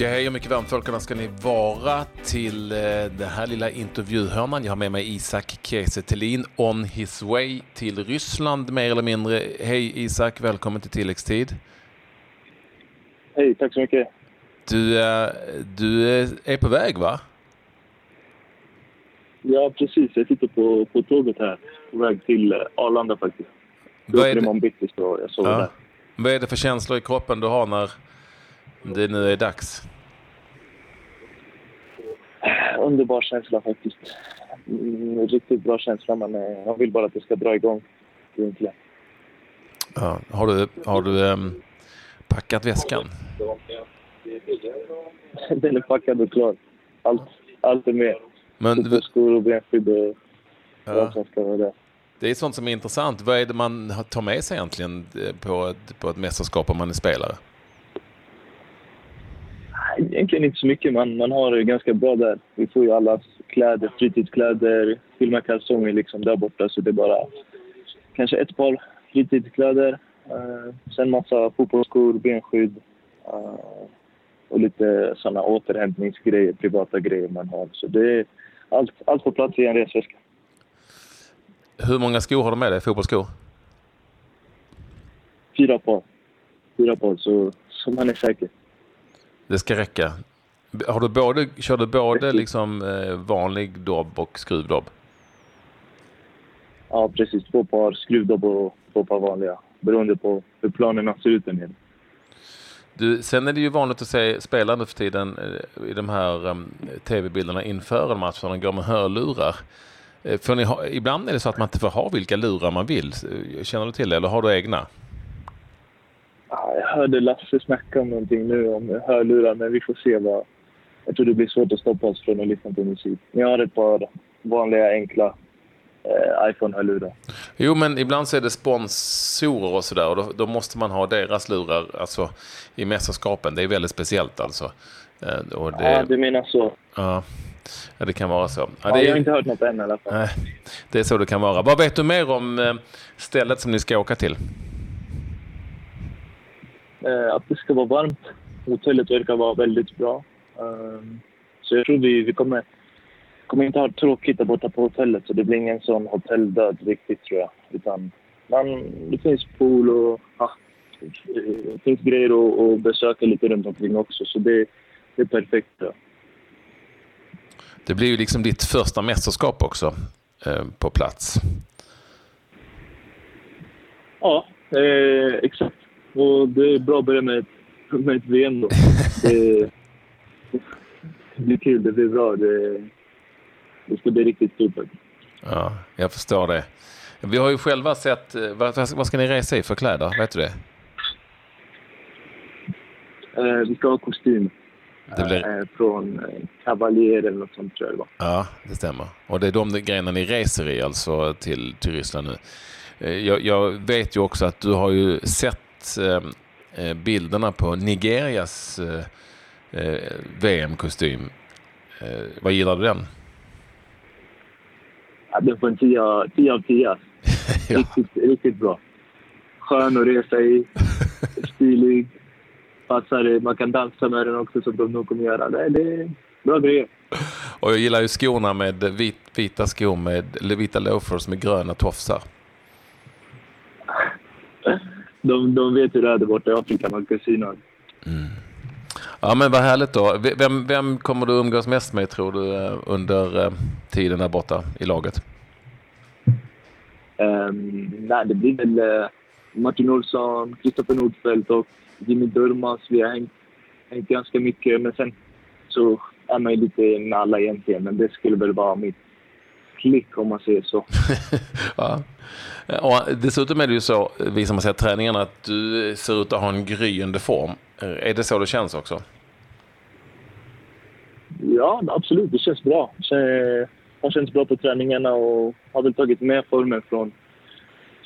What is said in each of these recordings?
Ja, hej och mycket varmt välkomna ska ni vara till eh, den här lilla intervjuhörnan. Jag har med mig Isak Kiese on his way till Ryssland mer eller mindre. Hej Isak, välkommen till tilläggstid. Hej, tack så mycket. Du, eh, du är på väg va? Ja, precis. Jag sitter på, på tåget här. På väg till eh, Arlanda faktiskt. Vad är, imorgon bitti så jag sover ja. där. Vad är det för känslor i kroppen du har när det nu är dags? Underbar känsla faktiskt. Mm, riktigt bra känsla, men eh, jag vill bara att det ska dra igång. Egentligen. Ja. Har du, har du um, packat väskan? Den är packad och klar. Allt, allt är med. Men du... Skor och benskydd och ja. som ska vara där. Det är sånt som är intressant. Vad är det man tar med sig egentligen eh, på ett, på ett mästerskap om man är spelare? Egentligen inte så mycket. Man, man har det ganska bra där. Vi får ju allas kläder, fritidskläder, filma kalsonger liksom där borta. Så det är bara kanske ett par fritidskläder. Uh, sen massa fotbollsskor, benskydd uh, och lite sådana återhämtningsgrejer, privata grejer man har. Så det är allt, allt på plats i en resväska. Hur många skor har du med dig? Fotbollsskor? Fyra par. Fyra par, så, så man är säker. Det ska räcka. Har du både, kör du både liksom, eh, vanlig dobb och skruvdobb? Ja, precis. Två par skruvdobb och två par vanliga. Beroende på hur planerna ser ut där du, sen är det ju vanligt att se spelare nu för tiden eh, i de här um, tv-bilderna inför en match, de går med hörlurar. Eh, för ni ha, ibland är det så att man inte får ha vilka lurar man vill. Känner du till det eller har du egna? Jag hörde Lasse snacka om någonting nu om hörlurar, men vi får se vad... Jag tror det blir svårt att stoppa oss från att lyssna på musik. Jag har ett par vanliga, enkla eh, iPhone-hörlurar. Jo, men ibland så är det sponsorer och sådär och då, då, måste man ha deras lurar alltså, i mästerskapen. Det är väldigt speciellt alltså. Eh, och det, ja, du menar så. Ja. Ja, det kan vara så. Ja, det jag har inte hört något än i alla fall. Nej, det är så det kan vara. Vad vet du mer om eh, stället som ni ska åka till? Eh, att det ska vara varmt. Hotellet verkar vara väldigt bra. Ehm, så jag tror vi, vi kommer, kommer inte ha tråkigt där borta på hotellet. Så det blir ingen sån hotelldöd riktigt tror jag. Utan man, det finns pool och ja, det finns grejer att besöka lite runt omkring också. Så det, det är perfekt. Ja. Det blir ju liksom ditt första mästerskap också eh, på plats. Ja, eh, exakt. Och det är bra att börja med ett, med ett VM då. Det, det blir kul, det blir bra. Det, det ska bli riktigt stort Ja, jag förstår det. Vi har ju själva sett, eh, vad, vad ska ni resa i för kläder? Vet du det? Eh, vi ska ha kostym. Det blir... Eh, från eh, Cavalier eller något sånt tror jag det var. Ja, det stämmer. Och det är de grejerna ni reser i alltså till, till Ryssland nu. Eh, jag, jag vet ju också att du har ju sett eh, bilderna på Nigerias eh, VM-kostym. Eh, vad gillar du den? Ja, den får en 10 av 10. ja. riktigt, riktigt bra. Skön att resa i, stilig passar. Man kan dansa med den också som de nog kommer göra. Det, det bra grejer. Och jag gillar ju skorna med vit, vita skor med vita loafers med gröna tofsar. De, de vet hur det är där borta i Afrika med kusinerna. Mm. Ja men vad härligt då. Vem, vem kommer du umgås mest med tror du eh, under eh, tiden där borta i laget? Um, nej, det blir väl uh, Martin Olsson, Kristoffer Nordfeldt och Jimmy Durmaz. Vi har hängt, hängt ganska mycket, men sen så är man ju lite med alla egentligen. Men det skulle väl vara mitt klick om man säger så. ja. Och dessutom är det ju så, vi som har sett träningarna, att du ser ut att ha en gryende form. Är det så det känns också? Ja, absolut. Det känns bra. Det har känts bra på träningarna och har väl tagit med formen från,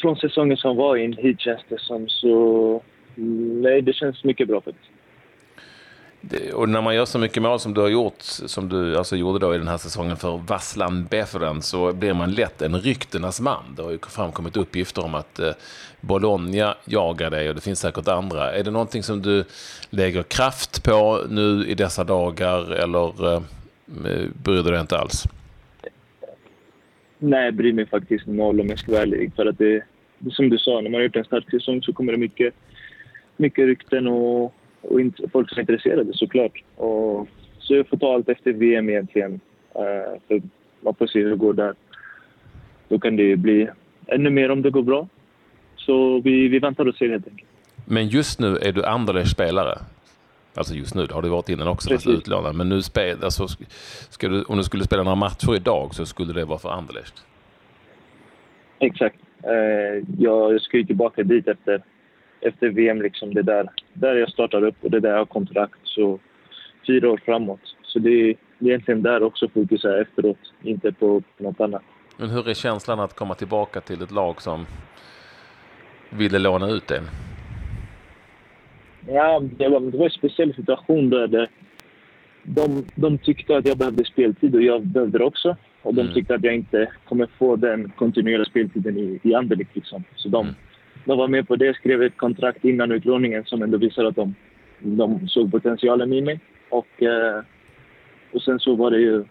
från säsongen som var in hit känns det som. Så Nej, det känns mycket bra faktiskt och när man gör så mycket mål som du har gjort, som du alltså gjorde då i den här säsongen för Vasslan Beferen, så blir man lätt en ryktenas man. Det har ju framkommit uppgifter om att eh, Bologna jagar dig och det finns säkert andra. Är det någonting som du lägger kraft på nu i dessa dagar eller eh, eh bryr du dig inte alls? Nej, jag bryr mig faktiskt noll om jag ska vara ärlig. För att det, som du sa, när man har gjort en stark säsong så kommer det mycket, mycket rykten och och folk som är intresserade såklart. Och, så jag får ta allt efter VM egentligen. Uh, för man får se hur det går där. Då kan det bli ännu mer om det går bra. Så vi, vi väntar och ser helt enkelt. Men just nu är du Anderlechts spelare? Alltså just nu, det har du varit innan också, fast utlånad. Men nu spel, alltså, ska du, om du skulle spela några matcher idag så skulle det vara för Anderlecht? Exakt. Uh, jag ska ju tillbaka dit efter efter VM. Liksom det där, där jag startar upp och det där jag har kontrakt. Så fyra år framåt. Så det är egentligen där också fokus är efteråt, inte på något annat. Men hur är känslan att komma tillbaka till ett lag som ville låna ut en? Ja, det var, det var en speciell situation där det, de, de tyckte att jag behövde speltid och jag behövde det också. Och de mm. tyckte att jag inte kommer få den kontinuerliga speltiden i, i Anderlecht. Liksom. Så de, mm de var med på det, skrev ett kontrakt innan utlåningen som ändå visade att de, de såg potentialen i mig. Och, eh, och sen så var det ju...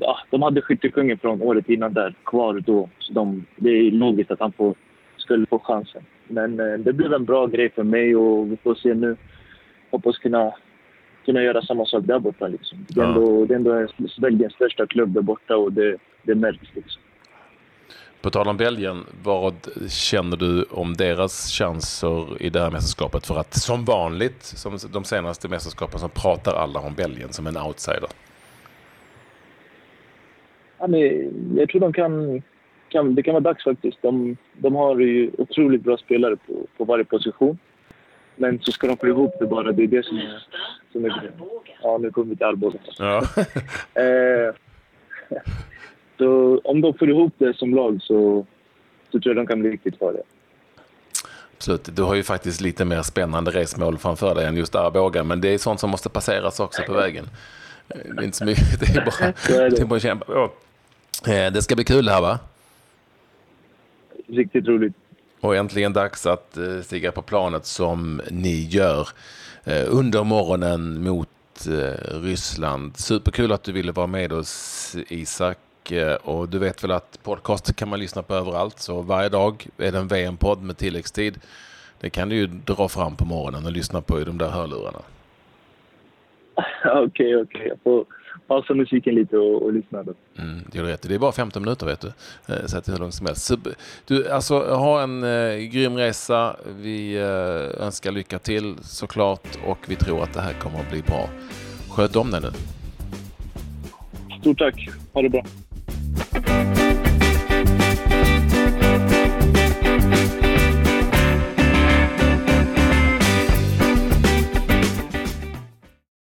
Ja, de hade skyttekungen från året innan där kvar då. Så de, det är logiskt att han får, skulle få chansen. Men eh, det blev en bra grej för mig och vi får se nu. Hoppas kunna, kunna göra samma sak där borta. Liksom. Det, är ändå, det är ändå Belgiens största klubb där borta och det, det märks. Liksom. På tal om Belgien, vad känner du om deras chanser i det här mästerskapet? För att som vanligt, som de senaste mästerskapen, så pratar alla om Belgien som en outsider. Ja, men jag tror de kan, kan... Det kan vara dags faktiskt. De, de har ju otroligt bra spelare på, på varje position. Men så ska de få ihop det bara. Det är det som är, som är. Ja, nu kommer vi till Arboga. Ja. eh, så om de får ihop det som lag så, så tror jag de kan bli riktigt farliga. Absolut. Du har ju faktiskt lite mer spännande resmål framför dig än just Arboga, men det är sånt som måste passeras också på vägen. Det är inte så mycket, det är bara, det är bara att kämpa. Eh, det ska bli kul här va? Riktigt roligt. Och äntligen dags att eh, stiga på planet som ni gör eh, under morgonen mot Ryssland. Superkul att du ville vara med oss Isak. Eh, och du vet väl att podcast kan man lyssna på överallt. Så varje dag är det en VM-podd med tilläggstid. Det kan du ju dra fram på morgonen och lyssna på i de där hörlurarna. Okej, okej. Okay, okay. Jag får pausa musiken lite och, och lyssna då. Mm, det, är rätt. det är bara 15 minuter vet du. Eh, så att det är hur långt som helst. Du, alltså, ha en eh, grym resa. Vi eh, önskar lycka till såklart och vi tror att det här kommer att bli bra. Sköt om dig nu. Stort tack. Ha det bra.